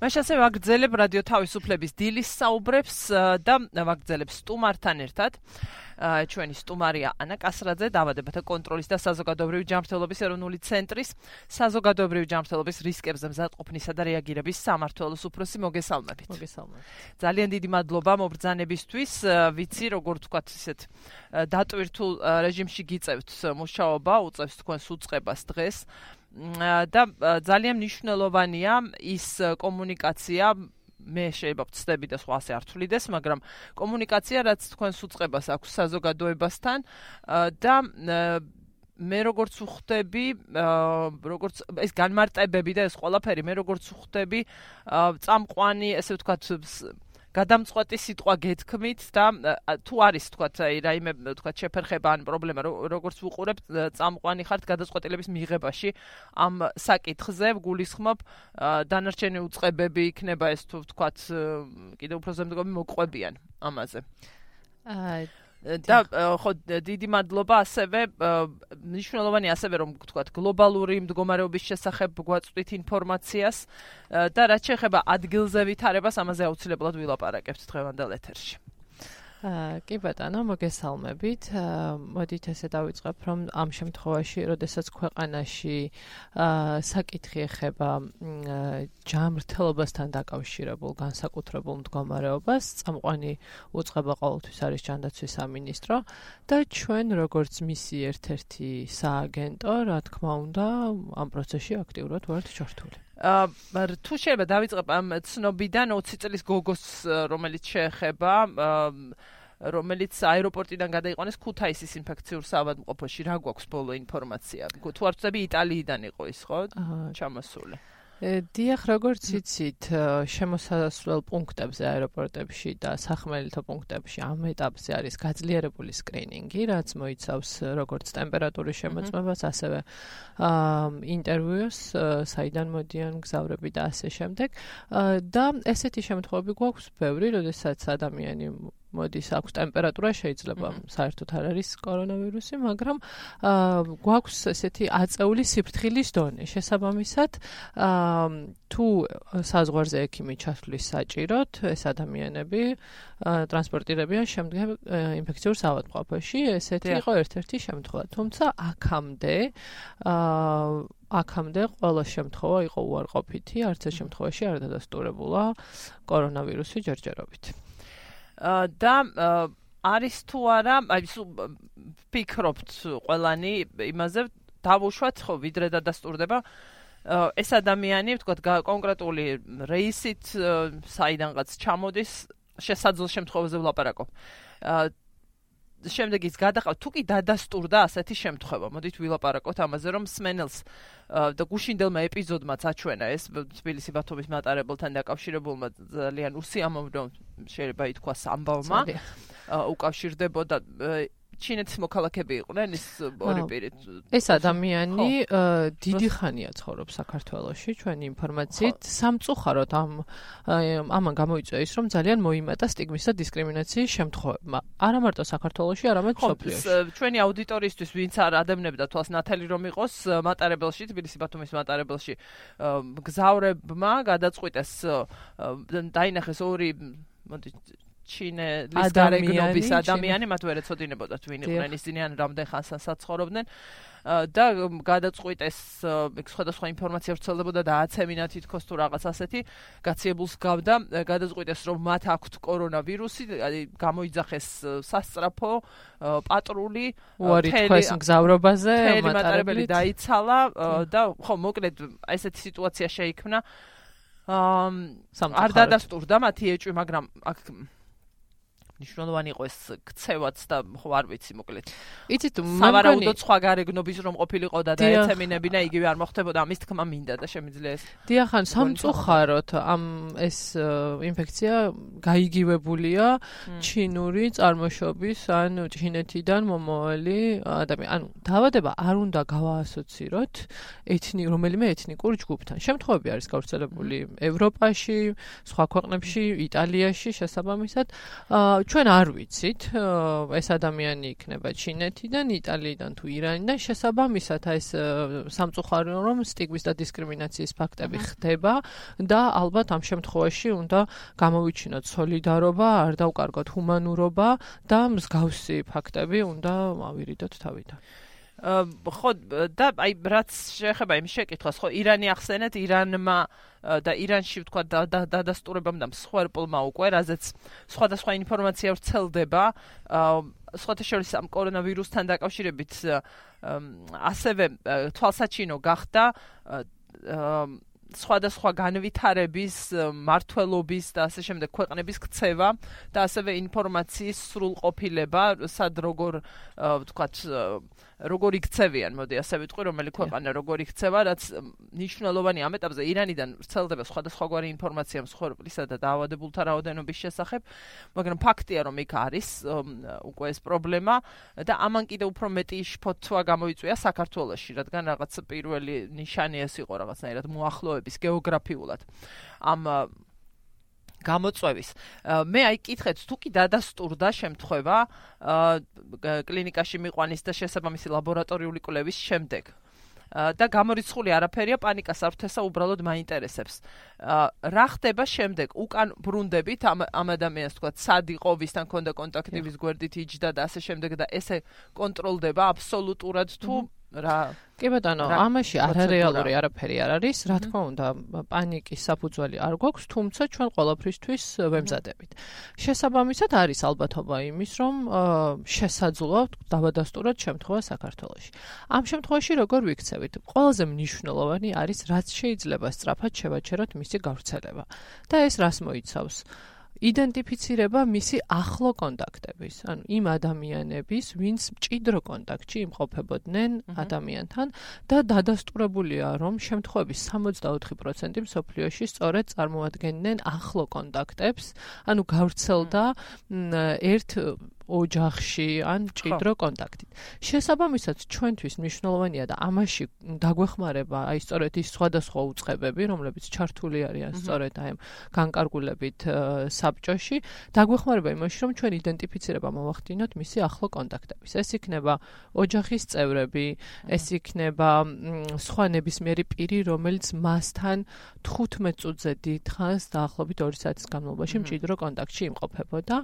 მაშინ ასე ვაგრძელებ რადიო თავისუფლების დილის საუბრებს და ვაგრძელებ სტუმართან ერთად. ჩვენი სტუმარია ანა კასრაძე, დავადებათა კონტროლის და საზოგადოებრივი ჯანმრთელობის ეროვნული ცენტრის საზოგადოებრივი ჯანმრთელობის რისკებზე მზადყოფნისა და რეაგირების სამართლოს უფროსი მოგესალმებით. მოგესალმებით. ძალიან დიდი მადლობა მობრძანებისთვის. ვიცი, როგორ თქვათ, ისეთ დატვირთულ რეჟიმში გიწევთ მუშაობა, უწევს თქვენს უწყებას დღეს. და ძალიან მნიშვნელოვანია ის კომუნიკაცია. მე შეიძლება ვწდები და სხვა ასე არ თვლიდეს, მაგრამ კომუნიკაცია რაც თქვენს უწყებას აქვს საზოგადოებასთან და მე როგორც ვხვდები, როგორც ეს განმარტებები და ეს ყველაფერი მე როგორც ვხვდები, წამყვანი, ესე ვთქვათ, გადამწყვეტი სიტყვა გეთქმით და თუ არის თქვათ აი რაიმე თქვათ შეფერხება ან პრობლემა როგორც ვუყურებ წამყვანი ხართ გადაწყვეტილების მიღებაში ამ საკითხზე გულისხმობ დანარჩენი უწყებები იქნება ეს თუ თქვათ კიდე უფრო ზემდგომი მოყვებიან ამაზე. აა და ხო დიდი მადლობა ასევე მნიშვნელოვანი ასევე რომ ვთქვათ გლობალური მდგომარეობის შესახებ გვაწვდით ინფორმაციას და რაც შეეხება ადგილზე ვითარებას ამაზე აუცილებლად ვილაპარაკებთ დღევანდელ ეთერში. კი ბატონო, მოგესალმებით. მოდით ესე დავიწყებ, რომ ამ შემთხვევაში, როდესაც ქვეყანაში საკითხი ეხება ჯანმრთელობასთან დაკავშირებულ განსაკუთრებულ მდგომარეობას, წამყვანი უწყება ყოველთვის არის ჯანდაცვის სამინისტრო და ჩვენ როგორც მისი ერთ-ერთი სააგენტო, რა თქმა უნდა, ამ პროცესში აქტიურად ვართ ჩართული. აა თუ შეიძლება დავიწყებ ამ ცნობიდან 20 წლის გოგოს რომელიც შეეხება რომელიც აეროპორტიდან გადაიყვანეს ქუთაისის ინფექციურ საავადმყოფოში. რა გვაქვს ბოლო ინფორმაცია? თუ არ ვწები იტალიიდან იყო ის ხო? ჩამოსული დიახ, როგორც იცით, შემოსასვლელ პუნქტებზე აეროპორტებში და სახმელეთო პუნქტებში ამ ეტაპზე არის გაძლიერებული სკრინინგი, რაც მოიცავს როგორც ტემპერატურის შემოწმებას, ასევე ინტერვიუს, საიდან მოდიან გზავრები და ასე შემდეგ. და ესეთი შემთხვევები გვაქვს ბევრი, როდესაც ადამიანი მოდის აქვს ტემპერატურა შეიძლება საერთოდ არ არის კორონავირუსი, მაგრამ აა გვაქვს ესეთი აწეული სიფრთხილის დონე. შესაბამისად, აა თუ საზღვარზე ექიმი ჩასვლის საჭიროთ, ეს ადამიანები ტრანსპორტირებიან შემდეგ ინფექციურ საავადმყოფოში. ესეთი იყო ერთ-ერთი შემთხვევა. თუმცა აქამდე აა აქამდე ყველა შემთხვევა იყო უარყოფითი, არც ერთ შემთხვევაში არ დადასტურებულა კორონავირუსი ჯერჯერობით. და არის თუ არა, აი ფიქრობთ ყველანი იმაზე დავუშვათ ხო ვიდრე დადასტურდება ეს ადამიანი ვთქვათ კონკრეტული რეისით საიდანღაც ჩამოდის შესაძლო შემთხვევაზე ვლაპარაკობ. შემდეგ ის გადაყავ თუ კი დადასტურდა ასეთი შემთხვევა მოდით ვილაპარაკოთ ამაზე რომ სმენელს და გუშინდელმა ეპიზოდმაც აჩვენა ეს თბილისი ბათუმის მატარებელთან დაკავშირებულმა ძალიან უსიამოვნო შეიძლება ითქვას ამბავმა უკავშირდებოდა ჩინეთის მოქალაქეები იყვნენ ეს ორი პირი. ეს ადამიანი დიდი ხანია ცხოვრობს საქართველოში, ჩვენი ინფორმაციით, სამწუხაროდ ამ ამან გამოიწვია ის, რომ ძალიან მოიმატა სტიგმის და დისკრიმინაციის შემთხვევებმა. არა მარტო საქართველოში, არამედ სოფლიოში. ჩვენი აუდიტორიისთვის, ვინც არ ადევნებდა თვალს ნათელი რომ იყოს მატარებელში, თბილისი ბათუმის მატარებელში, გზავრებმა გადაწყვიტეს დაინახეს ორი მოდი ჩინელის გარეგნობის ადამიანი მათ ვერ ეცოდინებოდათ ვინ იყვნენ ისინი ან რამდენ ხანს საცხოვრობდნენ. და გადაწყვიტეს სხვადასხვა ინფორმაცია ვრცელდებოდა და აცემინა თითქოს თუ რაღაც ასეთი გაციებულს გავდა. გადაწყვიტეს რომ მათ აქვთ კორონავირუსი გამოიძახეს სასწრაფო პატრული თელი გზავრობაზე მატარებელი დაიცალა და ხო მოკლედ ესეთი სიტუაცია შეიქმნა. არ დადასტურდა მათი ეჭვი მაგრამ აქ ნიშნულოვანი იყო ეს ქცევაც და ხო არ ვიცი მოკლედ. იცით მეგონი სხვა გარეგნობის რომ ყოფილიყო და დაეცემინებინა იგივე არ მოხდებოდა ამის თქმა მინდა და შემიძლია ეს. დიახან სამწუხაროდ ამ ეს ინფექცია გაიგივებულია ჩინური წარმოშობის ან ჩინეთიდან მომავალი ადამიანი. ანუ დაავადება არ უნდა გავაასოციროთ ეთნი რომელიმე ეთნიკურ ჯგუფთან. შემთხვევები არის გავრცელებული ევროპაში, სხვა ქვეყნებში, იტალიაში შესაბამისად. აა ჩვენ არ ვიცით ეს ადამიანი იქნება ჩინეთიდან, იტალიიდან თუ ირანიდან, შესაბამისად ეს სამწუხარო რომ სტიგმის და დისკრიმინაციის ფაქტები ხდება და ალბათ ამ შემთხვევაში უნდა გამოვიჩინოთ სოლიდარობა, არ დავკარგოთ ჰუმანურობა და მსგავსი ფაქტები უნდა ავირიდოთ თავიდან. ხო და აი რაც შეეხება იმ შეკითხვას ხო ირანი ახსენეთ ირანმა და ირანში ვთქვა დადასტურებამ და მსხვერპლმა უკვე რაზეც სხვადასხვა ინფორმაცია ვრცელდება სხვათა შორის ამ კორონავირუსთან დაკავშირებით ასევე თვალსაჩინო გახდა სხვადასხვა განვითარების, მართლობის და ასე შემდეგ ქვეყნების ქცევა და ასევე ინფორმაციის სრულყოფილება, სად როგორ ვთქვათ როგორ იქცევიან, მოდი ასე ვიტყვი, რომელი ქვეყანა როგორ იქცევა, რაც ნიშნულოვანი ამ ეტაპზე ირანიდან ვრცელდება სხვადასხვაგვარი ინფორმაცია მსხვერპლისა და დაავადებულთა რაოდენობის შესახებ, მაგრამ ფაქტია, რომ იქ არის უკვე ეს პრობლემა და ამან კიდე უფრო მეტი შფოთვა გამოიწვია საქართველოში, რადგან რაღაც პირველი ნიშანი ეს იყო რაღაცნაირად მოახლოების გეოგრაფიულად. ამ გამოწვევის. მე აი კითხეთ თუ კი დადასტურდა შემთხვევა კლინიკაში მიყვანის და შესაბამისი ლაბორატორიული კვლევის შემდეგ. და გამორიცხული არაფერია, პანიკას არ ვთესა, უბრალოდ მაინტერესებს. რა ხდება შემდეგ? უკან ბრუნდებით ამ ამ ადამიანს თქვა, სად იყო, ვისთან ქონდა კონტაქტი, ვის გვერდით იჯდა და ასე შემდეგ და ესე კონტროლდება აბსოლუტურად თუ რა კი ბატონო, ამაში არარეალური არაფერი არ არის, რა თქმა უნდა, პანიკის საფუძველი არ გვაქვს, თუმცა ჩვენ ყოველფრისთვის ვემზადებით. შესაბამისად არის ალბათობა იმის, რომ შესაძლოა დავადასტუროთ შემთხვევა საქართველოში. ამ შემთხვევაში როგორ ვიქცევით? ყველაზე მნიშვნელოვანი არის, რაც შეიძლება სწრაფად შევაჩეროთ მისი გავრცელება. და ეს რას მოიცავს? იდენტიფიცირება მისი ახლო კონტაქტების, ანუ იმ ადამიანების, ვინც მჭიდრო კონტაქტში იმყოფებოდნენ ადამიანთან და დადასტურებულია, რომ შემთხვევების 64% მსოფლიოში სწორედ წარმოადგენდნენ ახლო კონტაქტებს, ანუ გავრცელდა ერთ ოჯახში ან ჭიდრო კონტაქტით. შესაბამისად, ჩვენთვის მნიშვნელოვანია და ამაში დაგვეხმარება აი სწორედ ის სხვადასხვა უწყებები, რომლებიც ჩართული არიან სწორედ აი განკარგულებით საბჭოში, დაგვეხმარება იმაში, რომ ჩვენ იდენტიფიცირება მოვახდინოთ მისი ახლო კონტაქტების. ეს იქნება ოჯახის წევრები, ეს იქნება სხვა ნებისმიერი პირი, რომელიც მასთან 15 წუთზე დიდხანს დაახლოებით 2 საათის განმავლობაში მჭიდრო კონტაქტში იმყოფებოდა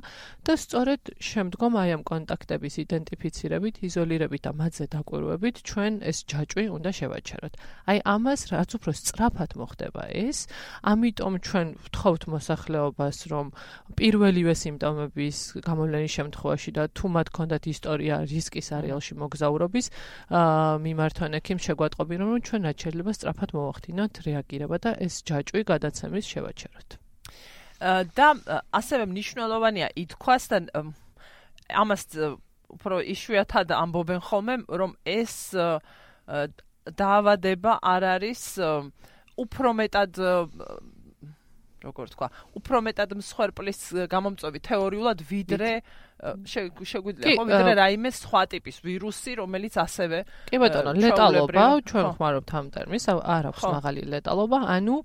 და სწორედ შემდგომ შემდგომ აი ამ კონტაქტების იდენტიფიცირებით, იზოლირებით და მათზე დაკვირვებით ჩვენ ეს ჯაჭვი უნდა შევაჩეროთ. აი ამას რაც უფრო სწრაფად მოხდება ეს, ამიტომ ჩვენ ვთხოვთ მოსახლეობას, რომ პირველივე სიმპტომების გამოვლენის შემთხვევაში და თუ მათ ქონდათ ისტორია რისკის არეალში მოგზაურობის, აა მიმართონ ექიმს შეგვატყობინონ, რომ ჩვენ რაც შეიძლება სწრაფად მოვახდინოთ რეაგირება და ეს ჯაჭვი გადაცემის შევაჩეროთ. და ასევე მნიშვნელოვანია ითქვას და ამას უფრო იშვიათად ამბობენ ხოლმე რომ ეს დაავადება არ არის უფრო მეტად როგორ თქვა, უფრო მეტად მსხვერპლის გამომწვევი. თეორიულად ვიდრე შეგვიძლია ხო ვიდრე რაიმე სხვა ტიპის ვირუსი, რომელიც ასევე კი ბატონო, ლეტალობა, ჩვენ ხმარობთ ამ ტერმინს, არ აქვს მაღალი ლეტალობა, ანუ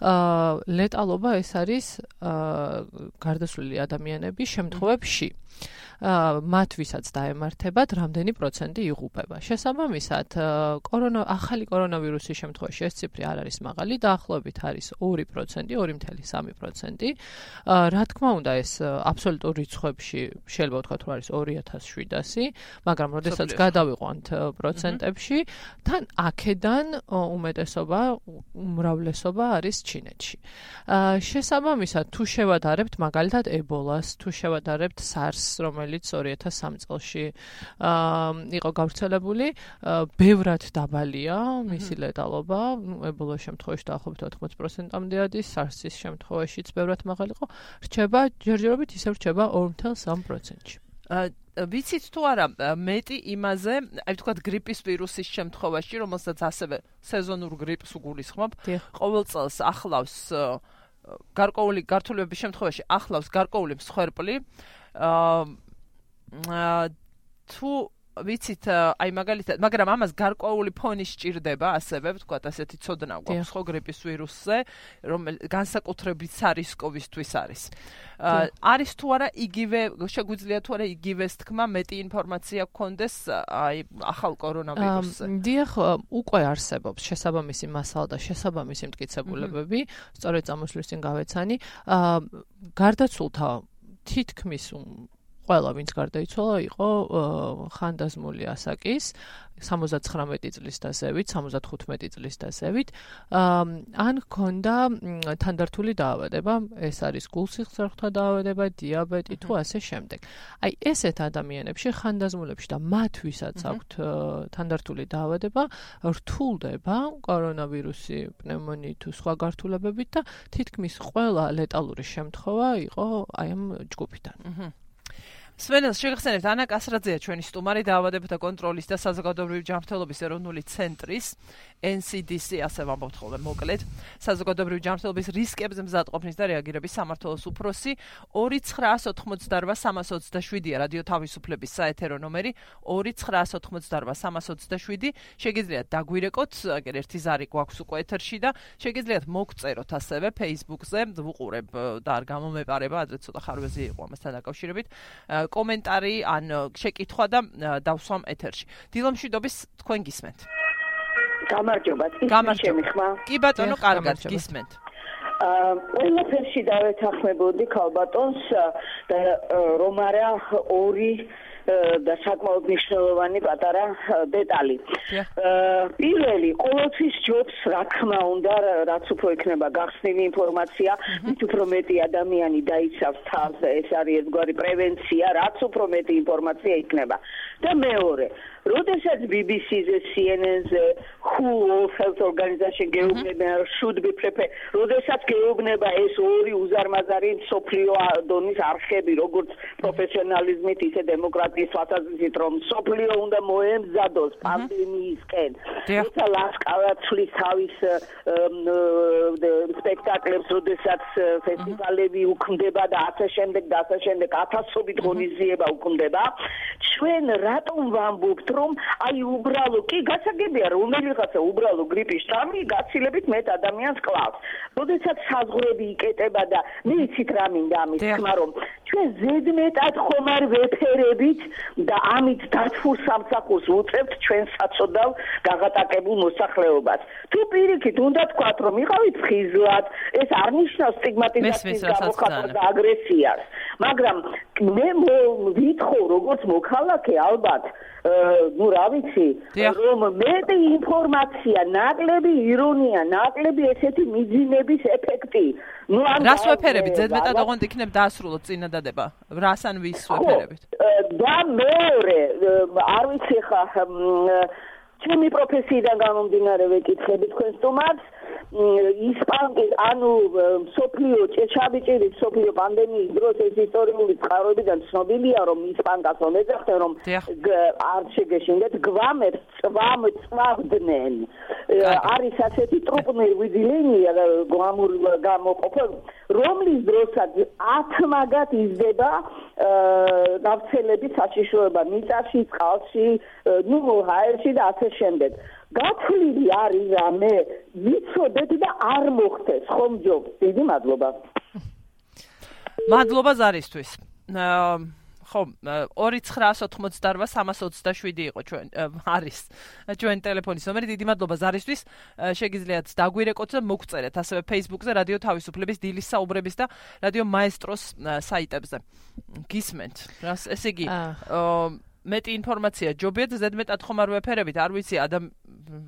აა ლეტალობა ეს არის აა გარდაცვლილი ადამიანების შემთხვევებში. მათ ვისაც დაემართებათ, რამდენი პროცენტი იღუპება. შესაბამისად, კორონა ახალი კორონავირუსის შემთხვევაში ეს ციფრი არ არის მაღალი, დაახლოებით არის 2%, 2.3%. რა თქმა უნდა, ეს აბსოლუტურ რიცხვებში შეიძლება ვთქვათ, რომ არის 2700, მაგრამ როდესაც გადავიყვანთ პროცენტებში, თან აქედან უმეტესობა, უმრავლესობა არის ჩინეთში. შესაბამისად, თუ შევადარებთ მაგალითად ებოლას, თუ შევადარებთ SARS-ს, რომელიც რომელიც 2003 წელში იყო გავრცელებული, ბევრად დაბალია მისი ლეტალობა, ებოლოს შემთხვევაში დაახლოებით 80%-მდე არის, SARS-ის შემთხვევაშიც ბევრად მაღალი იყო, რჩება ჯერჯერობით ისევ რჩება 2.3%-ში. აა ვიცით თუ არა მეტი იმაზე, აი ვთქვათ გრიპის ვირუსის შემთხვევაში, რომელსაც ასევე სეზონურ გრიპს უგულისხმობ, ყოველ წელს ახლავს გარკვეული გართულებების შემთხვევაში ახლავს გარკვეული მსხვერპლი. აა თუ ვიცით, აი მაგალითად, მაგრამ ამას გარკვეული ფონი სჭირდება, ასევე ვთქვათ, ასეთი ცოდნა გვაქვს ხო გრიპის ვირუსზე, რომ განსაკუთრებით სარისკოვისთვის არის. არის თუ არა იგივე, შეგვიძლია თუ არა იგივეს თქმა მეტი ინფორმაცია გქონდეს აი ახალ კორონავირუსზე? დიახ, უკვე არსებობს შესაბამისი მასალა და შესაბამისი მტკიცებულებები, სწორედ წამოსვლის წინ გავეცანი. აა გარდაცულთა თითქმის ყველა ვინც გარდაიცვალა იყო ხანდაზმული ასაკის 79 წლის დასევით, 75 წლის დასევით. ან ჰქონდა თანდართული დაავადება, ეს არის გულსიხსრხთა დაავადება, დიაბეტი თუ ასე შემდეგ. აი ესეთ ადამიანებში ხანდაზმულებში და მათ ვისაც აქვთ თანდართული დაავადება, რთულდება კორონავირუსი, პნევმონიით თუ სხვა გართულებებით და თითქმის ყველა ლეტალური შემთხვევა იყო აი ამ ჯგუფიდან. აჰა სვენელს შეგახსენებთ ანა კასრაძეა ჩვენი სტუმარი დაავადებათა კონტროლის და საზოგადოებრივი ჯანმრთელობის ეროვნული ცენტრის NCDC ასე ვამბობთ ხოლმე მოკლედ საზოგადოებრივი ჯანმრთელობის რისკებზე მზადყოფნის და რეაგირების სამართლოს უფროსი 2988327-ია რადიო თავისუფლების საეთერო ნომერი 2988327 შეგიძლიათ დაგვირეკოთ აგერ ერთი ზარი გვაქვს უკვე ეთერში და შეგიძლიათ მოგწეროთ ასევე Facebook-ზე ვუყურებ და არ გამომეპარება ადრე ცოტა ხარვეზი იყო ამასთან დაკავშირებით კომენტარი ან შეკითხვა და დავსვამ ეთერში. დილომშვიდობის თქვენ გისმენთ. გამარჯობა. გამარჯობა ხმა. კი ბატონო, კარგად გისმენთ. აა ყველაფერში დავეთანხმებოდი ქალბატონს და რომ არა ორი და საკმაოდ მნიშვნელოვანი პატარა დეტალი. პირველი, ყოველთვის ჯობს რა თქმა უნდა, რაც უფრო იქნება გახსნილი ინფორმაცია, მით უფრო მეტი ადამიანი დაიცავს თავს, ეს არის ერთგვარი პრევენცია, რაც უფრო მეტი ინფორმაცია იქნება. და მეორე, როდესაც BBC-ზე, CNN-ზე, WHO Health Organization გეუბნება, should be prepared, როდესაც გეუბნება ეს ორი უზარმაზარი სოფლიო დონის არხები, როგორც პროფესიონალიზმით, ისე დემოკრატიის თვალსაზრისით, რომ სოფლიო უნდა მოემზადოს პანდემიისკენ. თუმცა ლასკავაცლის თავის სპექტაკლებს, როდესაც ფესტივალები უქმდება და ასე შემდეგ და ასე შემდეგ, ათასობით ღონისძიება უქმდება, ჩვენ რატომ ვამბობთ რომ აი უბრალო კი გასაგებია რომელიღაცა უბრალო გრიპის შტამი გაცილებით მეტ ადამიანს კლავს. როდესაც საზღვრები იკეტება და მიცით რა მინდა ამის თქმა რომ ჩვენ ზედმეტად ხომ არ ვეფერებით და ამით დათფურ სამსახურს უწევთ ჩვენ საწოდავ გაღატაკებულ მოსახლეობას. თუ პირიქით უნდა თქვათ რომ იყავით ხიზლად, ეს არ ნიშნავს სტიგმატიზაციის გამოხატვა და აგრესიას, მაგრამ მე ვითხოვ როგორც მოქალაქე ალბათ ну, რა ვიცი, რომ მეტი ინფორმაცია, ნაკლები ირონია, ნაკლები ესეთი მიძინების ეფექტი. ну, ან რას ვეფერებით? ზედმეტად ოღონდ იქნებ დაასრულოთ წინადადება. რას ან ვის ვეფერებით? და მეორე, არ ვიცი ხა ჩემი პროფესიიდან გამომდინარე ვეკითხები თქვენ სტუმარს, ისპანკი ანუ სოფლიო ჭეჩაბიჭირი სოფლიო პანდემიის დროს ეს ისტორიული წყაროებიდან ცნობილია რომ ისპანკას ომეძახდნენ რომ არ შეგეშინდეთ გვამებს წვამ წვავდნენ. არის ასეთი ტრუპნერ ვიძილენია გვამურ გამოყოფა რომლის დროსაც ათმაგად იზრდება ნავთელები საშიშროება მიწაში წყალში ნუ ჰაერში და ასე შემდეგ გათვლილი არის რამე ვიცოდეთ და არ მოხდეს ხომ ჯობს დიდი მადლობა. მადლობა ზარისთვის. ხო 2988327 იყო ჩვენ არის ჩვენ ტელეფონის ნომერი. დიდი მადლობა ზარისთვის. შეგიძლიათ დაგვირეკოთ და მოგწერეთ ასევე Facebook-ზე რადიო თავისუფლების დილის საუბრების და რადიო მაესტროს საიტებზე. გისმენთ. ესე იგი მეტი ინფორმაცია. ჯობიათ ზედმეტად ხომ არ ვეფერებით. არ ვიცი ადამ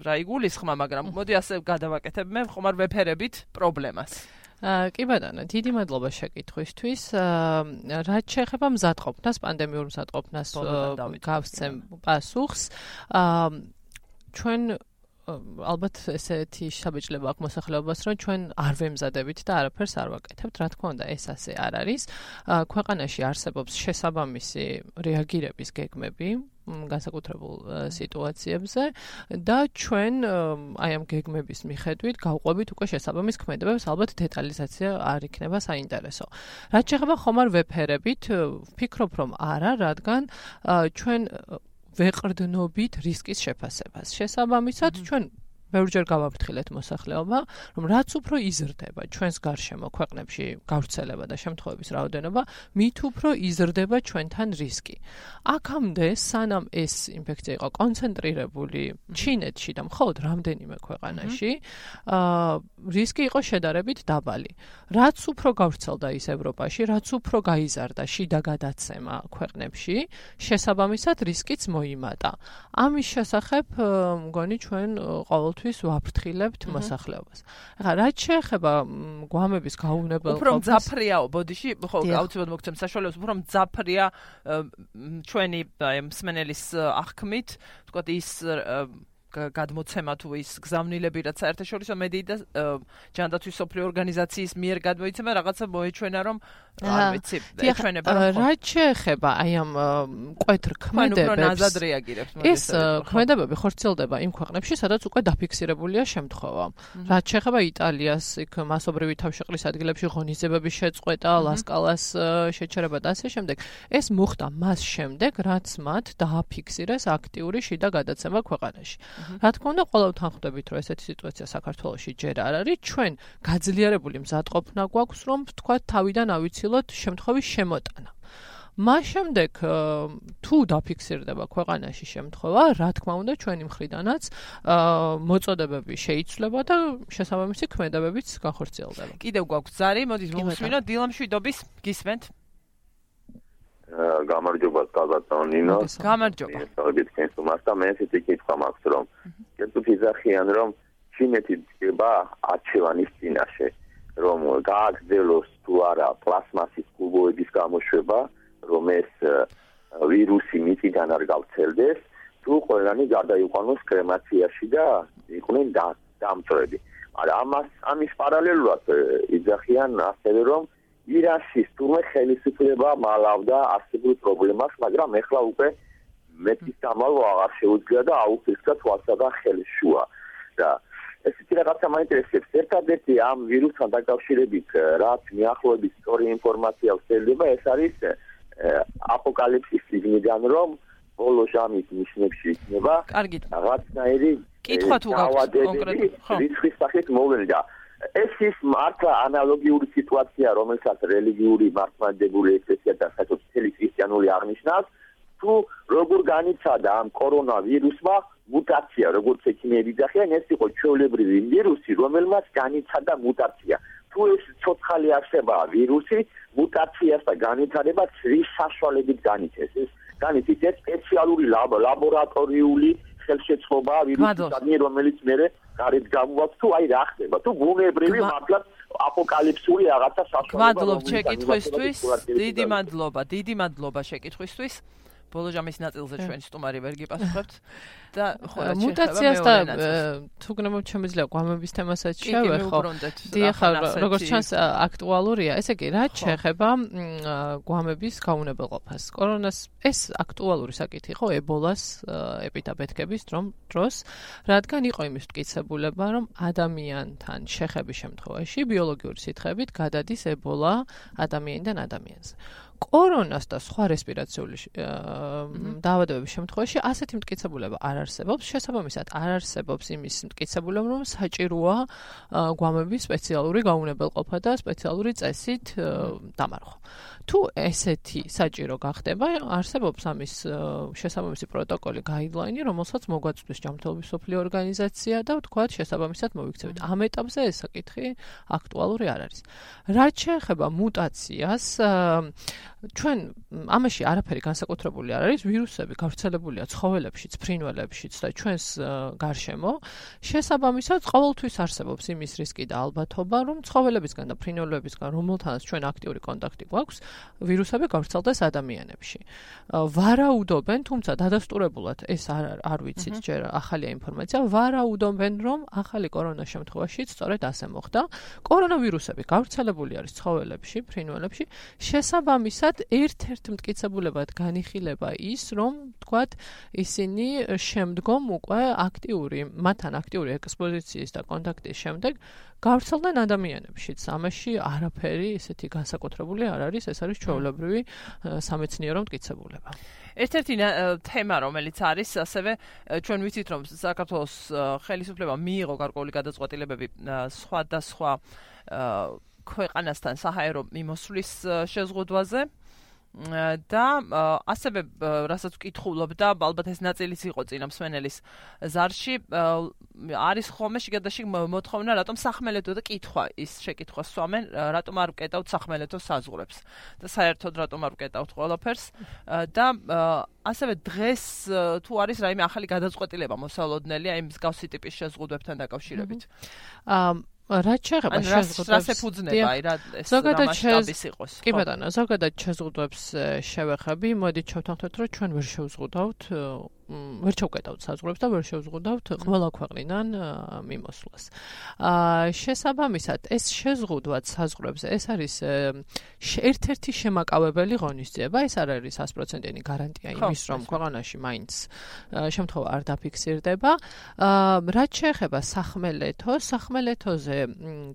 რა იგულისხმა მაგრამ მოდი ასე გადავაკეთებ მე ხომ არ ვეფერებით პრობლემას. აა კი ბატონო დიდი მადლობა შეკითხვისთვის. რაც შეეხება მზადყოფნას პანდემიურ მზადყოფნას გავსცემ პასუხს. ჩვენ ალბათ ესეთი შაბეჭლება აქვს მოსახლეობას, რომ ჩვენ არ ვემზადებით და არაფერს არ ვაკეთებთ. რა თქმა უნდა, ეს ასე არ არის. ქვეყანაში არსებობს შესაბამისი რეაგირების გეგმები განსაკუთრებულ სიტუაციებზე და ჩვენ აი ამ გეგმების მიხედვით გავყვებით უკვე შესაბამის ქმედებებს, ალბათ დეტალიზაცია არ იქნება საინტერესო. რაც შეეხება ხომ არ ვეფერებით, ვფიქრობ რომ არა, რადგან ჩვენ ვეყრდნობით რისკის შეფასებას. შესაბამისად, ჩვენ ბევრჯერ გავაფრთხილეთ მოსახლეობა, რომ რაც უფრო იზრდება ჩვენს გარშემო ქვეყნებში გავრცელება და შემთხვევების რაოდენობა, მით უფრო იზრდება ჩვენთან რისკი. აქამდე სანამ ეს ინფექცია იყო კონცენტრირებული ჩინეთში და მხოლოდ რამდენიმე ქვეყანაში, აა რისკი იყო შედარებით დაბალი. რაც უფრო გავრცელდა ის ევროპაში, რაც უფრო გაიზარდა შიდა გადაცემა ქვეყნებში, შესაბამისად რისკიც მოიმატა. ამის შესახებ მგონი ჩვენ ყოველ ყოველთვის ვაფრთხილებთ მოსახლეობას. ახლა რაც შეეხება გვამების გაუნებელ უფრო მძაფრიაო ბოდიში, ხო, აუცილებლად მოგცემ საშუალებას, უფრო მძაფრია ჩვენი მსმენელის აღქმით, თქვა ის გადმოცემა თუ ის გზავნილები რაც საერთაშორისო მედიი და ჯანდაცვის სოფლიო ორგანიზაციის მიერ გადმოიცემა რაღაცა მოეჩვენა რომ არ ვიცი ეჩვენება რომ რა შეეხება აი ამ კვეთრ ქმედებებს ეს ქმედებები ხორციელდება იმ ქვეყნებში სადაც უკვე დაფიქსირებულია შემთხვევა. რა შეეხება იტალიას იქ მასობრივი თავშეყრის ადგილებში ღონისძიებების შეწყვეტა ლასკალას შეჩერება და ასე შემდეგ. ეს მოხდა მას შემდეგ რაც მათ დააფიქსირეს აქტიური შიდა გადაცემა ქვეყანაში რა თქმა უნდა, ყოველთვის ხვდებით, რომ ესეთი სიტუაცია საქართველოში ჯერ არ არის. ჩვენ გაძლიერებული მზადყოფნა გვაქვს, რომ თქვა თავიდან ავიცილოთ შემთხვევის შემოტანა. მას შემდეგ თუ დაფიქსირდება ქვეყანაში შემთხვევა, რა თქმა უნდა, ჩვენი მხრიდანაც მოწოდებები შეიცვლება და შესაბამისი ქმედებებიც განხორციელდება. კიდევ გვაქვს ზარი, მოდით მოვუსმინოთ დილამშვიდობის, გისმენთ? გამარჯობა გაზატონ ნინო. გამარჯობა. სწორედ თქვენს უმას და მე ესეთი კითხვა მაქვს რომ კეთილ იზახიან რომ ჩინეთი დგება არჩევანის წინაშე რომ გააგრძელოს თუ არა პლასმასის კუბოების გამოშვება რომ ეს ვირუსი მიწიდან არ გავრცელდეს თუ ყველანი გადაიყვანოს კრემაციაში და იყვნენ დამწრები. მაგრამ ამას ამის პარალელურად იზახიან ასევე რომ ირანში თურმე ხელისუფლება მალავდა არსებულ პრობლემას, მაგრამ ეხლა უკვე მეტის დამალვა აღარ შეუძლია და აუხსნა თვალსა და ხელის შუა. და ეს ისე რაღაცა მაინტერესებს. ერთადერთი ამ ვირუსთან დაკავშირებით, რაც მიახლოებით სწორი ინფორმაცია ვსწრდება, ეს არის აპოკალიფსის სიგნიდან, რომ ბოლო ჟამის ნიშნებში იქნება რაღაცნაირი კითხვა თუ გაქვს კონკრეტულად ხო რიცხვის სახით მოვლენდა. ეს ის მართლა ანალოგიური სიტუაცია, რომელსაც რელიგიური მართლმადიდებელი ეკლესია და საერთოდ მთელი ქრისტიანული აღნიშნავს, თუ როგორ განიცადა ამ კორონავირუსმა მუტაცია, როგორც ექიმები ძახიან, ეს იყო ჩვეულებრივი ვირუსი, რომელმაც განიცადა მუტაცია. თუ ეს ცოცხალი არსება ვირუსი, მუტაციას და განვითარებას რის საშუალებით განიცეს? ეს განიცეს სპეციალური ლაბორატორიული ხელშეწყობა ვირუსის რომელიც მე გარეთ გამოაქვს თუ აი რა ხდება თუ ბუნებრივი მართლა აპოკალიფსური რაღაცა საშუალება მადლობ შეკითხვისთვის დიდი მადლობა დიდი მადლობა შეკითხვისთვის ბოლო ჟამის ნაწილზე ჩვენ სტუმარი ვერ გიპასუხებთ. და ხო მუტაციას და თუ გნებობ შემიძლია გვამების თემასაც შევეხო დიახ როგორც ჩანს აქტუალურია. ესე იგი რა შეეხება გვამების გაუნებელყოფას კორონას ეს აქტუალური საკითხი ხო ებოლას ეპიდემიების დროს. რადგან იყო იმის მტკიცებულება რომ ადამიანთან შეხების შემთხვევაში ბიოლოგიური სითხებით გადადის ებოლა ადამიანიდან ადამიანზე კორონას და სხვა რესპირაციული დაავადებების შემთხვევაში ასეთი მტკიცებულება არ არსებობს. შესაბამისად, არ არსებობს იმის მტკიცებულება, რომ საჭიროა გვამების სპეციალური გაუნებელყოფა და სპეციალური წესით დამარხვა. თუ ესეთი საჭირო გახდება, არსებობს ამის შესაბამისი პროტოკოლი, გაიდლაინი, რომელსაც მოგვაწვდის ჯანმრთელობის სოფლიო ორგანიზაცია და ვთქვათ, შესაბამისად მოვიქცევით. ამ ეტაპზე ეს საკითხი აქტუალური არ არის. რაც შეეხება მუტაციას, ჩვენ ამაში არაფერი განსაკუთრებული არ არის, ვირუსები გავრცელებულია ცხოველებშიც, ფრინველებშიც და ჩვენს გარშემო. შესაბამისად, ყოველთვის არსებობს იმის რისკი და ალბათობა, რომ ცხოველებისგან და ფრინველებისგან, რომელთანაც ჩვენ აქტიური კონტაქტი გვაქვს, ვირუსები გავრცელდეს ადამიანებში. ვარაუდობენ, თუმცა დადასტურებულად ეს არ არ ვიცით ჯერ ახალია ინფორმაცია, ვარაუდობენ, რომ ახალი კორონა შემთხვევაში სწორედ ასე მოხდა. კორონავირუსები გავრცელებული არის ცხოველებში, ფრინველებში, შესაბამისად შესაბამისად ერთ-ერთ მტკიცებულებად განიხილება ის, რომ თქვათ ისინი შემდგომ უკვე აქტიური, მათთან აქტიური ექსპოზიციის და კონტაქტის შემდეგ გავრცელდნენ ადამიანებშიც. ამაში არაფერი ისეთი განსაკუთრებული არ არის, ეს არის ჩვეულებრივი სამეცნიერო მტკიცებულება. ერთ-ერთი თემა, რომელიც არის, ასევე ჩვენ ვიცით, რომ საქართველოს ხელისუფლება მიიღო გარკვეული გადაწყვეტილებები სხვადასხვა ქვეყანასთან საჰაერო მიმოსვლის შეზღუდვაზე. და ასევე რასაც ვკითხულობდა, ალბათ ეს ნაწილიც იყო წინამსვენელის ზარში, არის ხოლმე შეგადაში მოთხოვნა, რატომ სახმელეთო და კითხვა ის შეკითხვა სვამენ, რატომ არ ვკეტავთ სახმელეთო საზღურებს და საერთოდ რატომ არ ვკეტავთ ყველაფერს და ასევე დღეს თუ არის რაიმე ახალი გადაწყვეტილება მოსალოდნელი აი მსგავსი ტიპის შეზღუდვებთან დაკავშირებით. აა რაც შეეხება შეზღუდვებს? რას ეფუძნება? რა ეს მასშტაბის იყოს? კი ბატონო ზოგადად შეზღუდვებს შევეხები. მოდი ჩავთანხმდეთ რომ ჩვენ ვერ შევზღუდავთ ვერ ჩავკეტავთ საზღვრებს და ვერ შევზღუდავთ ყველა ქვეყნიდან მიმოსვლას. აა შესაბამისად, ეს შეზღუდვაც საზღვრებს ეს არის ერთ-ერთი შემაკავებელი ღონისძიება, ეს არ არის 100%-იანი გარანტია იმის, რომ ქვეყანაში მაინც შემთხვევა არ დაფიქსირდება. აა რაც შეეხება სახმელეთოს, სახმელეთოზე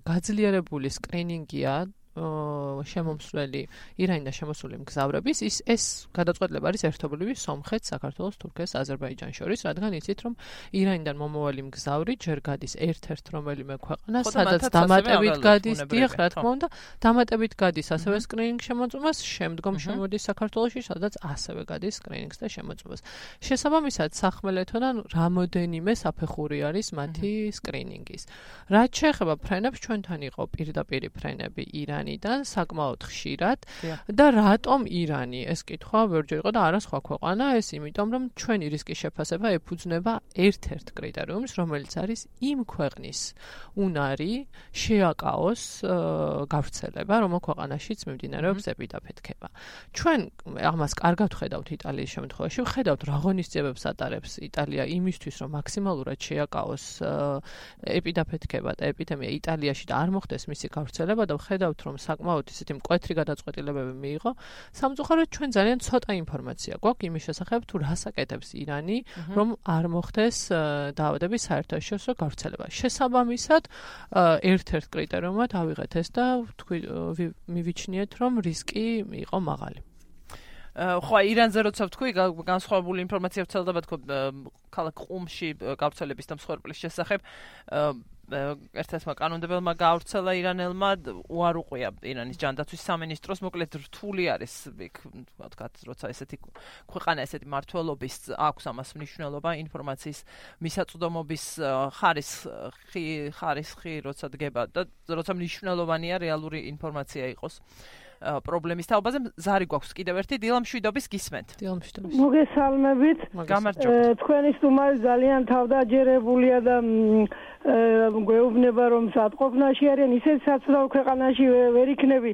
გაძლიერებული სკრინინგია შემომსვლელი ირანიდან შემოსული მგზავრების ის ეს გადაწყვეტილება არის ერთობლივი სომხეთ, საქართველოს, თურქეთს, აზერბაიჯანს შორის, რადგან იცით რომ ირანიდან მომავალი მგზავრი ჯერ გადის ერთ-ერთ რომელიმე ქვეყანა, სადაც დამატებით გადის, დიახ, რა თქმა უნდა, დამატებით გადის ასევე სკრინინგ შემოწმებას, შემდგომ შემოდის საქართველოში, სადაც ასევე გადის სკრინინგს და შემოწმებას. შესაბამისად, სახმელეთოდან რამოდენიმე საფეხური არის მათი სკრინინგის. რაც შეეხება ფრენებს, ჩვენთან იყო პირდაპირ ფრენები ირან ირანიდან საკმაოდ ხშირად და რატომ ირანი? ეს კითხვა ვერჯერ იყო და არა სხვა ქვეყანა ეს იმიტომ რომ ჩვენი რისკის შეფასება ეფუძნება ერთ-ერთ კრიტერიუმს რომელიც არის იმ ქვეყნის უნარი შეაკაოს გავრცელება რომ ქვეყანაშიც მიმდინარეობს ეპიდაფეთქება. ჩვენ ამას კარგად ხედავთ იტალიის შემთხვევაში ხედავთ რა ღონისძიებებს ატარებს იტალია იმისთვის რომ მაქსიმალურად შეაკაოს ეპიდაფეთქება და ეპიდემია იტალიაში და არ მოხდეს მისი გავრცელება და ხედავთ რომ რომ საკმაოდ ისეთი მკვეთრი გადაწყვეტილებები მიიღო, სამწუხაროდ ჩვენ ძალიან ცოტა ინფორმაცია გვაქვს იმის შესახებ თუ რას აკეთებს ირანი, რომ არ მოხდეს დაავადების საერთაშორისო გავრცელება. შესაბამისად, ერთ-ერთ კრიტერიუმად ავიღეთ ეს და მივიჩნიეთ, რომ რისკი იყო მაღალი. ხო ირანზე როცა ვთქვი განსხვავებული ინფორმაცია ვცელდება თქო ქალაქ ყუმში გავრცელების და მსხვერპლის შესახებ ერთ-ერთმა კანონმდებელმა გაავრცელა ირანელმა უარუყია ირანის ჯანდაცვის სამინისტროს მოკლედ რთული არის იქ ვთქვათ როცა ესეთი ქვეყანა ესეთი მართლობის აქვს ამას მნიშვნელობა ინფორმაციის მისაწვდომობის ხარისხი ხარისხი როცა დგება და როცა მნიშვნელოვანია რეალური ინფორმაცია იყოს პრობლემის თაობაზე ზარი გვაქვს კიდევ ერთი დილამშვიდობის გისმენთ. დილამშვიდობის. მოგესალმებით. გამარჯობა. თქვენი სტუმარი ძალიან თავდაჯერებულია და გვეუბნება რომ სათყოფნაში არიან ისეთ საცდაო ქვეყანაში ვერ იქნები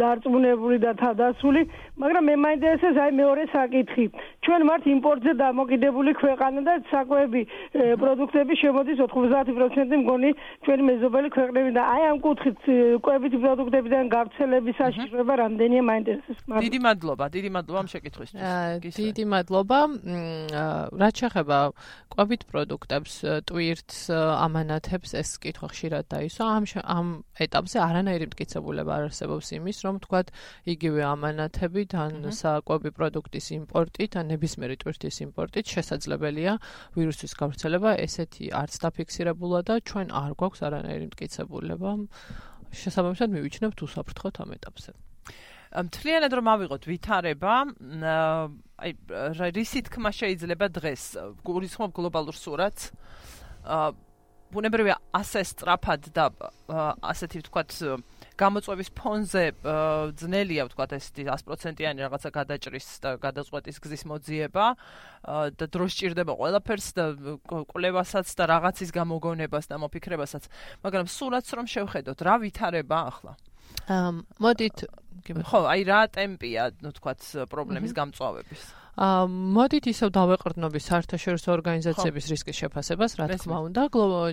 დარწმუნებული და თავდასული მაგრამ მე მაინტერესებს აი მეორე საკითხი ჩვენ მართ იმპორტზე დამოკიდებული ქვეყანა და საკვები პროდუქტები შემოდის 90% მგონი ჩვენი მეზობელი ქვეყნები და აი ამ კუთხით კვებითი პროდუქტებიდან გავრცელების საშიშროება რამდენია მაინტერესებს დიდი მადლობა დიდი მადლობა ამ შეკითხვისთვის. დიდი მადლობა. რაც შეეხება კვებით პროდუქტებს ტვირთს ამანათებს ეს კითხვა ხშირად დაისვა. ამ ამ ეტაპზე არანაირი მტკიცებულება არ არსებობს იმის რომ თქვათ იგივე ამანათები თან საკვები პროდუქტის იმპორტით ან ნებისმიერი ტვირთის იმპორტით შესაძლებელია ვირუსის გავრცელება ესეთი არც დაფიქსირებულა და ჩვენ არ გვაქვს არანაირი მტკიცებულება შესაბამისად მივიჩნევთ უსაფრთხოთ ამ ეტაპზე. მთლიანად რომ ავიღოთ ვითარება აი რისი თქმა შეიძლება დღეს გულისხმობ გლობალურ სურათს. ბუნებრივია ასე სწრაფად და ასეთი ვთქვათ გამოწვევის ფონზე ძნელია ვთქვათ ეს 100%-იანი რაღაცა გადაჭრის და გადაწყვეტის გზის მოძიება და დრო სჭირდება ყველაფერს და კვლევასაც და რაღაცის გამოგონებას და მოფიქრებასაც. მაგრამ სულაც რომ შევხედოთ რა ვითარება ახლა? მოდით ხო აი რა ტემპია ნუ თქვათ პრობლემის გამწვავების? აა მოდით ისევ დავეყრდნობი საერთაშორისო ორგანიზაციების რისკის შეფასებას, რა თქმა უნდა,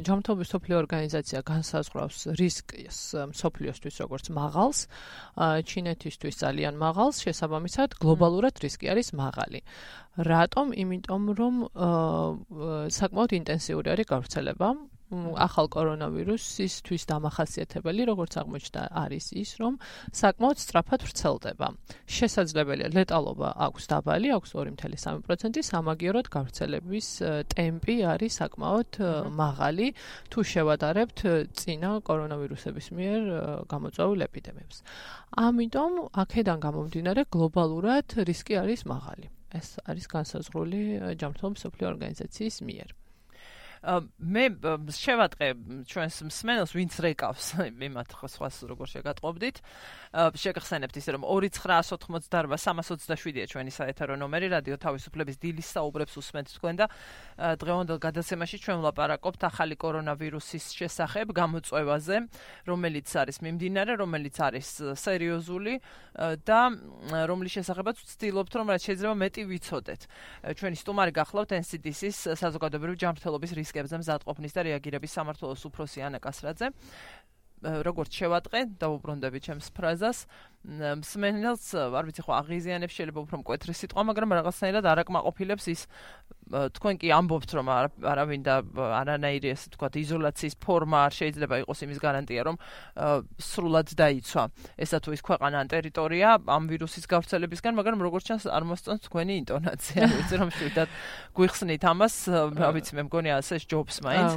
ჯანმრთელობის სოფლიო ორგანიზაცია განსაზღვრავს რისკს სოფლიოსთვის როგორც მაღალს, ჩინეთისთვის ძალიან მაღალს, შესაბამისად გლობალურად რისკი არის მაღალი. რატომ? იმიტომ რომ საკმაოდ ინტენსიური არის გავრცელება ახალ კორონავირუსისთვის დამახასიათებელი, როგორც აღმოჩნდა, არის ის, რომ საკმაოდ სწრაფად ვრცელდება. შესაძლებელია ლეტალობა აქვს დაბალი, აქვს 2.3%, სამაგიეროდ გავრცელების ტემპი არის საკმაოდ მაღალი, თუ შევადარებთ წინა კორონავირუსების მიერ გამოწვეულ ეპიდემიებს. ამიტომ აქედან გამომდინარე გლობალურად რისკი არის მაღალი. ეს არის განსაზღვრული ჯანმრთელობის სოფლიო ორგანიზაციის მიერ. მე შევატყე ჩვენს მსმენელს ვინც რეკავს. იმათ ხოს როგორ შეგატყობდით შეგახსენებთ ისე რომ 2988327-ია ჩვენი საეთერო ნომერი რადიო თავისუფლების დილის საუბრებს უსმენთ თქვენ და დღევანდელ გადაცემაში ჩვენ ვლაპარაკობთ ახალი კორონავირუსის შესახებ გამოწვევაზე რომელიც არის მიმდინარე რომელიც არის სერიოზული და რომლის შესახებაც ვცდილობთ რომ რაც შეიძლება მეტი ვიცოდეთ ჩვენი სტუმარი გახლავთ NCDC-ის საზოგადოებრივი ჯანმრთელობის რისკ რისკებზე მზადყოფნის და რეაგირების სამართლოს უფროსი ანა კასრაძე. როგორც შევატყე, დაუბრუნდები ჩემს ფრაზას. მსმენელს, არ ვიცი ხო, აღიზიანებს შეიძლება უფრო მკვეთრი სიტყვა, მაგრამ რაღაცნაირად არაკმაყოფილებს ის თქვენ კი ამბობთ, რომ არავინ და არანაირი ესე თქვა იზოლაციის ფორმა არ შეიძლება იყოს იმის გარანტია, რომ სრულად დაიცვა ესა თუ ის ქვეყანა ან ტერიტორია ამ ვირუსის გავრცელებისგან, მაგრამ როგორც ჩანს არ მოსწონს თქვენი ინტონაცია, ვიცი რომ შეიძლება გვიხსნით ამას, რა ვიცი, მე მგონია ასე ჯობს მაინც.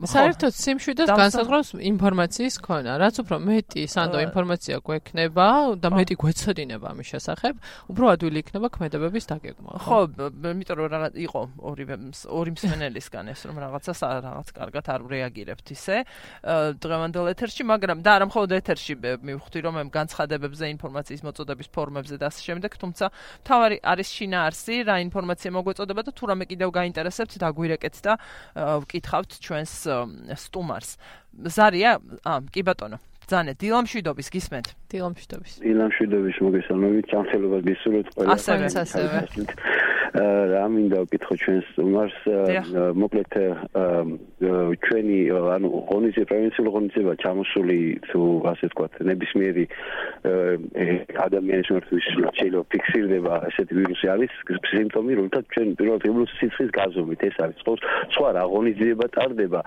საერთოდ სიმშვიდეს განსაზღვრავს ინფორმაციის ქონა. რაც უფრო მეტი სანდო ინფორმაცია გვექნება და მეტი გვეცოდინება ამის შესახებ, უფრო ადვილი იქნება ქმედებების დაგეგმა. ხო, იმიტომ რომ რაღაც იყო ორი ორი მსმენელისგან ეს რომ რაღაცას რაღაც კარგად არ რეაგირებთ ისე დღევანდელ ეთერში, მაგრამ და არა მხოლოდ ეთერში მივხვდი რომ ამ განცხადებებზე ინფორმაციის მოწოდების ფორმებზე და ასე შემდეგ, თუმცა თავარი არის შინაარსი, რა ინფორმაცია მოგვეწოდება და თუ რამე კიდევ გაინტერესებთ, დაგვირეკეთ და ვკითხავთ ჩვენს სტუმარს. ზარია? აა, კი ბატონო. ძანე დილამშვიდობის გისმენთ. დილამშვიდობის. დილამშვიდობის მოგესალმებით. ჩამთელობას გისურვებთ ყველა. ასევე, ასევე. რა მინდა ვკითხო ჩვენს უმარს მოკლედ ჩვენი ანუ ღონისძიება პრევენციული ღონისძიება ჩამოსული თუ ასე ვთქვათ ნებისმიერი ადამიანის მიმართვის შეიძლება ფიქსირდება ესეთი ვირუსი არის სიმპტომი რომელთა ჩვენ პირველად ვიბლუს სიცხის გაზომით ეს არის ხო? სხვა რა ღონისძიება ტარდება?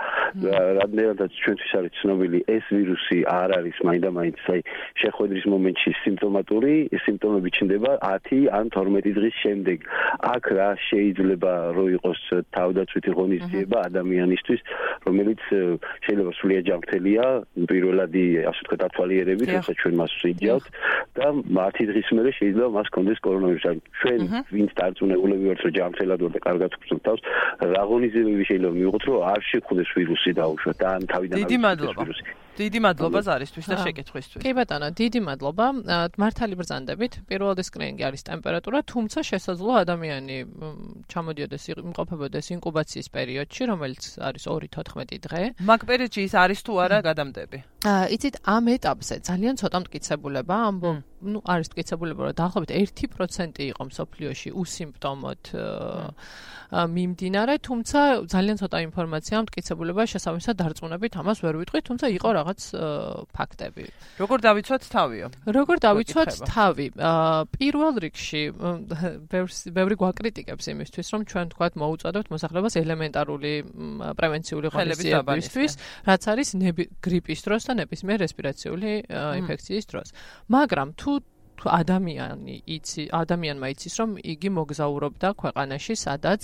რამდენადაც ჩვენთვის არის ცნობილი ეს ვირუსი არ არის მაინდა-მაინც აი შეხვედრის მომენტში სიმპტომატური სიმპტომები ჩნდება 10 ან 12 დღის შემდეგ აქ რა შეიძლება რო იყოს თავდაცვითი ღონისძიება ადამიანისთვის, რომელიც შეიძლება სულიად ჯანმრთელია, პირველადი ასე ვთქვათ ათვალიერებით, როცა ჩვენ მას ვიძიავთ და 10 დღის მერე შეიძლება მას კონდეს კორონავირუსი. ჩვენ ვინც დარწმუნებულები ვართ, რომ ჯანმრთელად ვართ და კარგად ვწვდით თავს, რა ღონისძიებები შეიძლება მივიღოთ, რომ არ შეხვდეს ვირუსი დაუშვათ და ან თავიდან დიდი მადლობა. დიდი მადლობა ზარისთვის და შეკითხვისთვის. კი ბატონო, დიდი მადლობა. მართალი ბრძანდებით. პირველადი სკრინინგი არის ტემპერატურა, თუმცა შესაძლოა ადამიანი ჩამოდიოდეს იმყოფებოდეს ინკუბაციის პერიოდში, რომელიც არის 2-14 დღე. მაგ პერიოდში ის არის თუ არა გადამდები? აა, იცით, ამ ეტაპზე ძალიან ცოტა მტკიცებულება, ამბობ, ну, არის მტკიცებულება, რომ დაახლოებით 1% იყო მსოფლიოში უსიმპტომოდ მიმდინარე, თუმცა ძალიან ცოტა ინფორმაცია მტკიცებულება შესაბამისად დარწმუნებით ამას ვერ ვიტყვი, თუმცა იყო რაღაც ფაქტები. როგორ დავიცვათ თავიო? როგორ დავიცვათ თავი? პირველ რიგში ბევრი გვაკრიტიკებს იმისთვის, რომ ჩვენ თქვათ მოუწოდოთ მოსახლეობას ელემენტარული პრევენციული ღონისძიებისთვის, რაც არის გრიპის დროს და ნებისმიერ რესპირაციული ინფექციის დროს. მაგრამ თუ თუ ადამიანი იცი ადამიანმა იცის რომ იგი მოგზაურობდა ქვეყანაში სადაც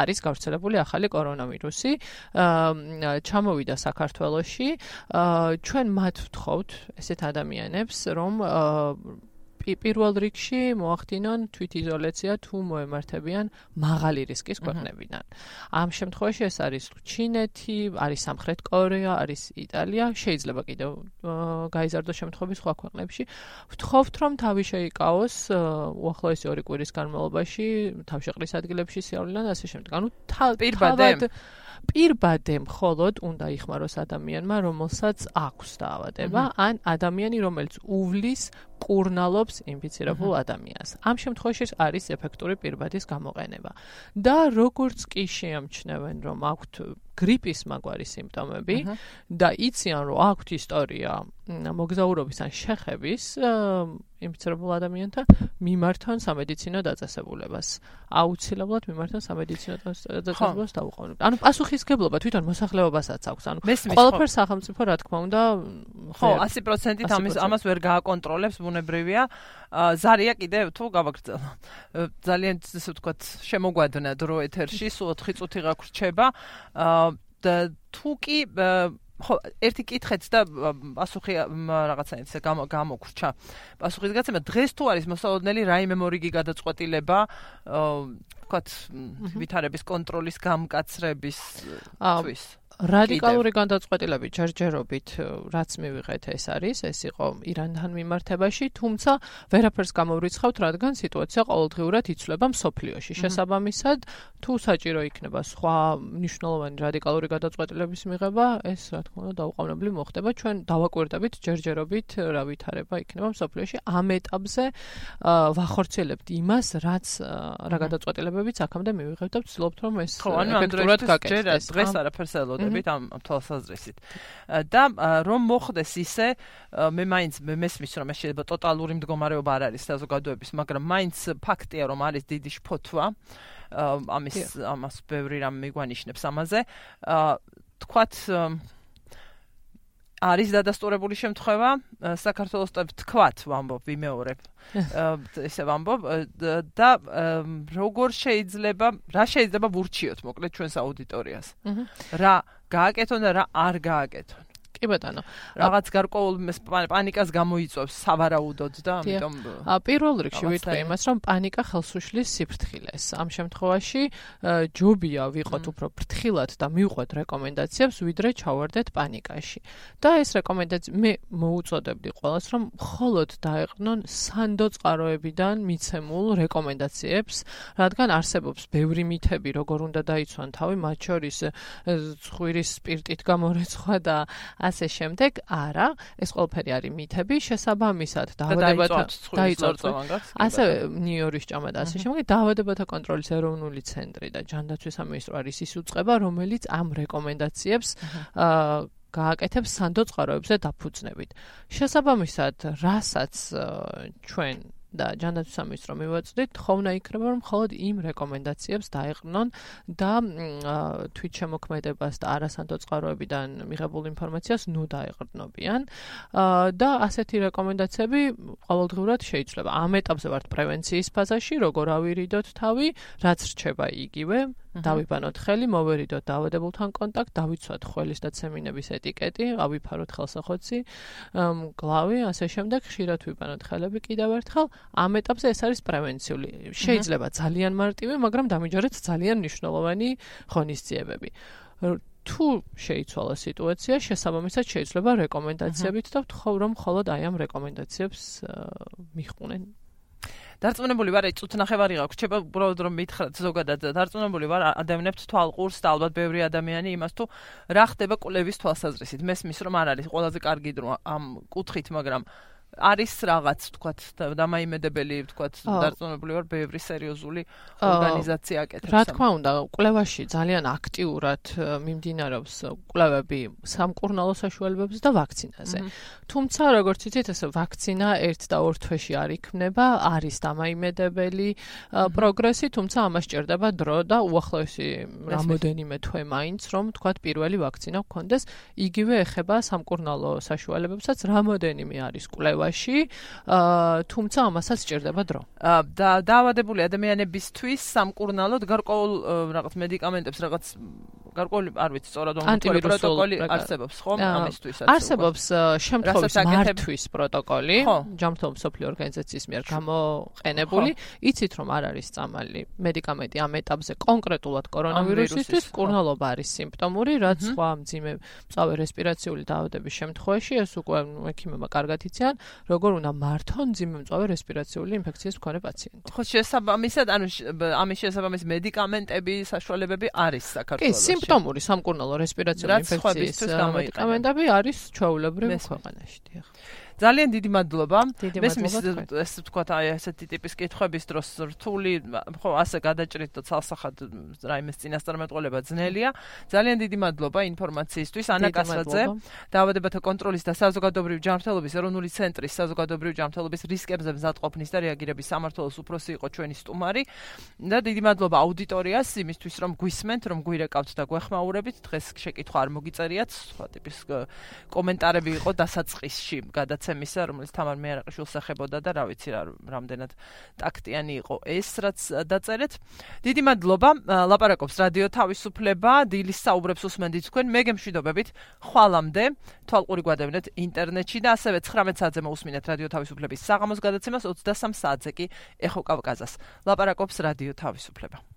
არის გავრცელებული ახალი კორონავირუსი ჩამოვიდა საქართველოში. ჩვენ მათ ვთხოვთ ესეთ ადამიანებს რომ პირველ რიგში მოახდინონ თვითიზოლაცია თუ მოემართებიან მაღალი რისკის ქვეყნებიდან. ამ შემთხვევაში ეს არის ჩინეთი, არის სამხრეთ კორეა, არის იტალია, შეიძლება კიდევ გაიზარდოს შემთხვევები სხვა ქვეყნებში. ვთხოვთ რომ თავი შეიკავოს უახლოესი ორი კვირის განმავლობაში თავშეყრის ადგილებში სიავლიდან ასე შემდეგ. ანუ თავად პირბადე მხოლოდ უნდა იხმაროს ადამიანმა, რომელსაც აქვს დაავადება, ან ადამიანი, რომელიც უვლის კურნალობს ინფიცირებულ ადამიანს. ამ შემთხვევაში არის ეფექტური პირბადის გამოყენება. და როგორც კი შეამჩნევენ, რომ აქვთ გრიპის მაგვარი სიმპტომები და იციან, რომ აქვთ ისტორია მოგზაურობის ან შეხების ინფიცირებულ ადამიანთან, მიმართავენ სამედიცინო დაწესებულებას. აუცილებლად მიმართავენ სამედიცინო დაწესებულებას დაუყოვნებლად. ანუ პასუხისგებლობა თვითონ მოსახლეობასაც აქვს. ანუ ყველაფერ სახელმწიფო რა თქმა უნდა ხო 100%-ით ამის ამას ვერ გააკონტროლებს ბუნებრივია. ზარია კიდე თუ გავაგრძელ. ძალიან ესე ვთქვათ შემოგვადნა დრო ეთერში, სულ 4 წუთი გაგვრჩება. და თუ კი ხო ერთი კითხეც და პასუხი რაღაცა გამო გამოგრჩა პასუხის გაცემა დღეს თუ არის მოსაოდნელი რაიმე მორიგი გადაწყვეტილება ვთქვათ ვითარების კონტროლის გამკაცრების თვის რადიკალური განდაწყვეტილები ჯერჯერობით რაც მივიღეთ ეს არის ეს იყო ირანთან მიმართებაში თუმცა ვერაფერს გამოვრიცხავთ რადგან სიტუაცია ყოველდღიურად იცვლება მსოფლიოში. შესაბამისად თუ საჭირო იქნება სხვა მნიშვნელოვანი რადიკალური გადაწყვეტილების მიღება ეს რა თქმა უნდა დაუყოვნებლივ მოხდება. ჩვენ დავაკვირდებით ჯერჯერობით რა ვითარება იქნება მსოფლიოში. ამ ეტაპზე ვახორციელებთ იმას რაც რა გადაწყვეტილებებიც აქამდე მივიღებთ და ვცდილობთ რომ ეს ეფექტურად გაკეთდეს. დღეს არაფერს ელოდებ ვიმეორებით ამ თვალსაზრისით. და რომ მოხდეს ისე, მე მაინც მესმის რომ ეს შეიძლება ტოტალური მდგომარეობა არ არის საზოგადოების, მაგრამ მაინც ფაქტია რომ არის დიდი შფოთვა. ამის ამას ბევრი რამ მიგვანიშნებს ამაზე. თქვათ არის დადასტურებული შემთხვევა საქართველოს თქვათ ვამბობ ვიმეორებ ესე ვამბობ და როგორ შეიძლება რა შეიძლება ვურჩიოთ მოკლედ ჩვენს აუდიტორიას? რა გააკეთონ და რა არ გააკეთონ კი ბატონო. რაღაც გარკვეულ პანიკას გამოიწვევს სავარაუდოდ და ამიტომ ა პირველ რიგში ვიტყვი იმას, რომ პანიკა ხელს უშლის სიფრთხილეს. ამ შემთხვევაში ჯობია ვიყოთ უფრო ფრთხილად და მივყვეთ რეკომენდაციებს, ვიდრე ჩავარდეთ პანიკაში. და ეს რეკომენდაცია მე მოუწოდებდი ყველას, რომ მხოლოდ დაეყნონ სანდო წყაროებიდან მიცემულ რეკომენდაციებს, რადგან არსებობს ბევრი მითები, როგორ უნდა დაიცვან თავი, მათ შორის ცხვირის სპირტით გამორეცხვა და ასე შემდეგ, არა, ეს ყველაფერი არის მითები, შესაბამისად დაავადებათა დაიწორწო. ასე ნიუ-იორკის ჭამა და ასე შემდეგ, დაავადებათა კონტროლის ეროვნული ცენტრი და ჯანდაცვის სამინისტრო არის ის უწყება, რომელიც ამ რეკომენდაციებს აა გააკეთებს სანდო წყაროებზე დაფუძნებით. შესაბამისად, რასაც ჩვენ და ჯანდაცვის სამინისტრო მივაწვდით, თხოვნა იქნება რომ მხოლოდ იმ რეკომენდაციებს დაეყრნონ და თვით შემოქმედებას და არასანდო წყაროებიდან მიღებულ ინფორმაციას ნუ დაეყრდნობიან. და ასეთი რეკომენდაციები ყოველდღურად შეიძლება. ამ ეტაპზე ვართ პრევენციის ფაზაში, როგორ ავირიდოთ თავი, რაც რჩება იგივე, დავიბანოთ ხელი, მოვერიდოთ დაავადებულთან კონტაქტ, დავიცვათ ხველის და ცემინების ეტიკეტი, ავიფაროთ ხელსახოცი, გლავი, ასე შემდეგ, ხშირად ვიბანოთ ხელები კიდევ ერთხელ. ამ ეტაპზე ეს არის პრევენციული. შეიძლება ძალიან მარტივი, მაგრამ დამიჯერეთ ძალიან მნიშვნელოვანი ღონისძიებები. თუ შეიცვალა სიტუაცია, შესაბამისად შეიძლება რეკომენდაციებით და ვთხოვ რომ მხოლოდ აი ამ რეკომენდაციებს მიხვნენ დარწმუნებული ვარ, აი წუთნახევარი გაქვს. შეიძლება უბრალოდ რომ მითხრათ ზოგადად დარწმუნებული ვარ, ადამიანებს თვალყურს და ალბათ ბევრი ადამიანი იმას თუ რა ხდება კვლევის თვალსაზრისით. მესმის რომ არ არის ყველაზე კარგი დრო ამ კუთხით, მაგრამ არის რაღაც თქვათ დამაიმედებელი თქვათ დარწმუნებული ვარ ბევრი სერიოზული ორგანიზაცია აკეთებს. რა თქმა უნდა, კვლევაში ძალიან აქტიურად მიმდინარეობს კვლევები სამკურნალო საშუალებებზე და ვაქცინაზე. თუმცა, როგორც იცით, ეს ვაქცინა ერთ და ორ თვეში არ იქნება, არის დამაიმედებელი პროგრესი, თუმცა ამას ჭირდება დრო და უახლოესი რამოდენიმე თვე მაინც, რომ თქვათ პირველი ვაქცინა გქონდეს. იგივე ეხება სამკურნალო საშუალებებსაც, რამოდენიმე არის კვლევა შემთხვევაში, თუმცა ამასაც სჭირდება დრო. და დაავადებული ადამიანებისთვის სამკურნალოდ გარკვეულ რაღაც მედიკამენტებს რაღაც გარკვეული არ ვიცი სწორად რომ პროტოკოლი არსებობს ხო ამისთვისაც არსებობს შემთხვევის მართვის პროტოკოლი ჯამთო მსოფლიო ორგანიზაციის მიერ გამოყენებული. იცით რომ არ არის წამალი მედიკამენტი ამ ეტაპზე კონკრეტულად კორონავირუსისთვის კურნალობა არის სიმპტომური რაც სხვა მძიმე მწავე რესპირაციული დაავადების შემთხვევაში ეს უკვე ექიმებმა კარგად იციან როგორ უნდა მართონ მძიმე მწავე რესპირაციული ინფექციის მქონე პაციენტი. ხო შესაბამისად ანუ ამის შესაბამის მედიკამენტები საშუალებები არის საქართველოს სიმპტომური სამკურნალო რესპირაციული ინფექციის მედიკამენტები არის ჩვეულებრივი ქვეყანაში, დიახ. ძალიან დიდი მადლობა. მესმის ეს თქვა აი ესეთი ტიპის კითხვების დროს რთული ხო ასე გადაჭრით და ცალსახად რაიმეს წინასწარმეტყველება ძნელია. ძალიან დიდი მადლობა ინფორმაციისთვის ანა კასაძე, დაავადებათა კონტროლის და საზოგადოებრივი ჯანმრთელობის ეროვნული ცენტრის საზოგადოებრივი ჯანმრთელობის რისკებზე მზადყოფნის და რეაგირების სამართლის უფროსი იყო ჩვენი სტუმარი. და დიდი მადლობა აუდიტორიას იმისთვის რომ გვისმენთ, რომ გვირეკავთ და გვეხმაურებით. დღეს შეკითხვა არ მოგიწერიათ, სხვა ტიპის კომენტარები იყო დასაწყისში გადაცა მისცემისა, რომელიც თამარ მეარაყიშვილს ეხებოდა და რა ვიცი რა რამდენად ტაქტიანი იყო ეს, რაც დაწერეთ. დიდი მადლობა. ლაპარაკობს რადიო თავისუფლება, დილის საუბრებს უსმენთ თქვენ. მე გემშვიდობებით. ხვალამდე თვალყური გვადევნეთ ინტერნეტში და ასევე 19 საათზე მოусმინეთ რადიო თავისუფლების საღამოს გადაცემას 23 საათზე კი ეხო კავკაზას. ლაპარაკობს რადიო თავისუფლება.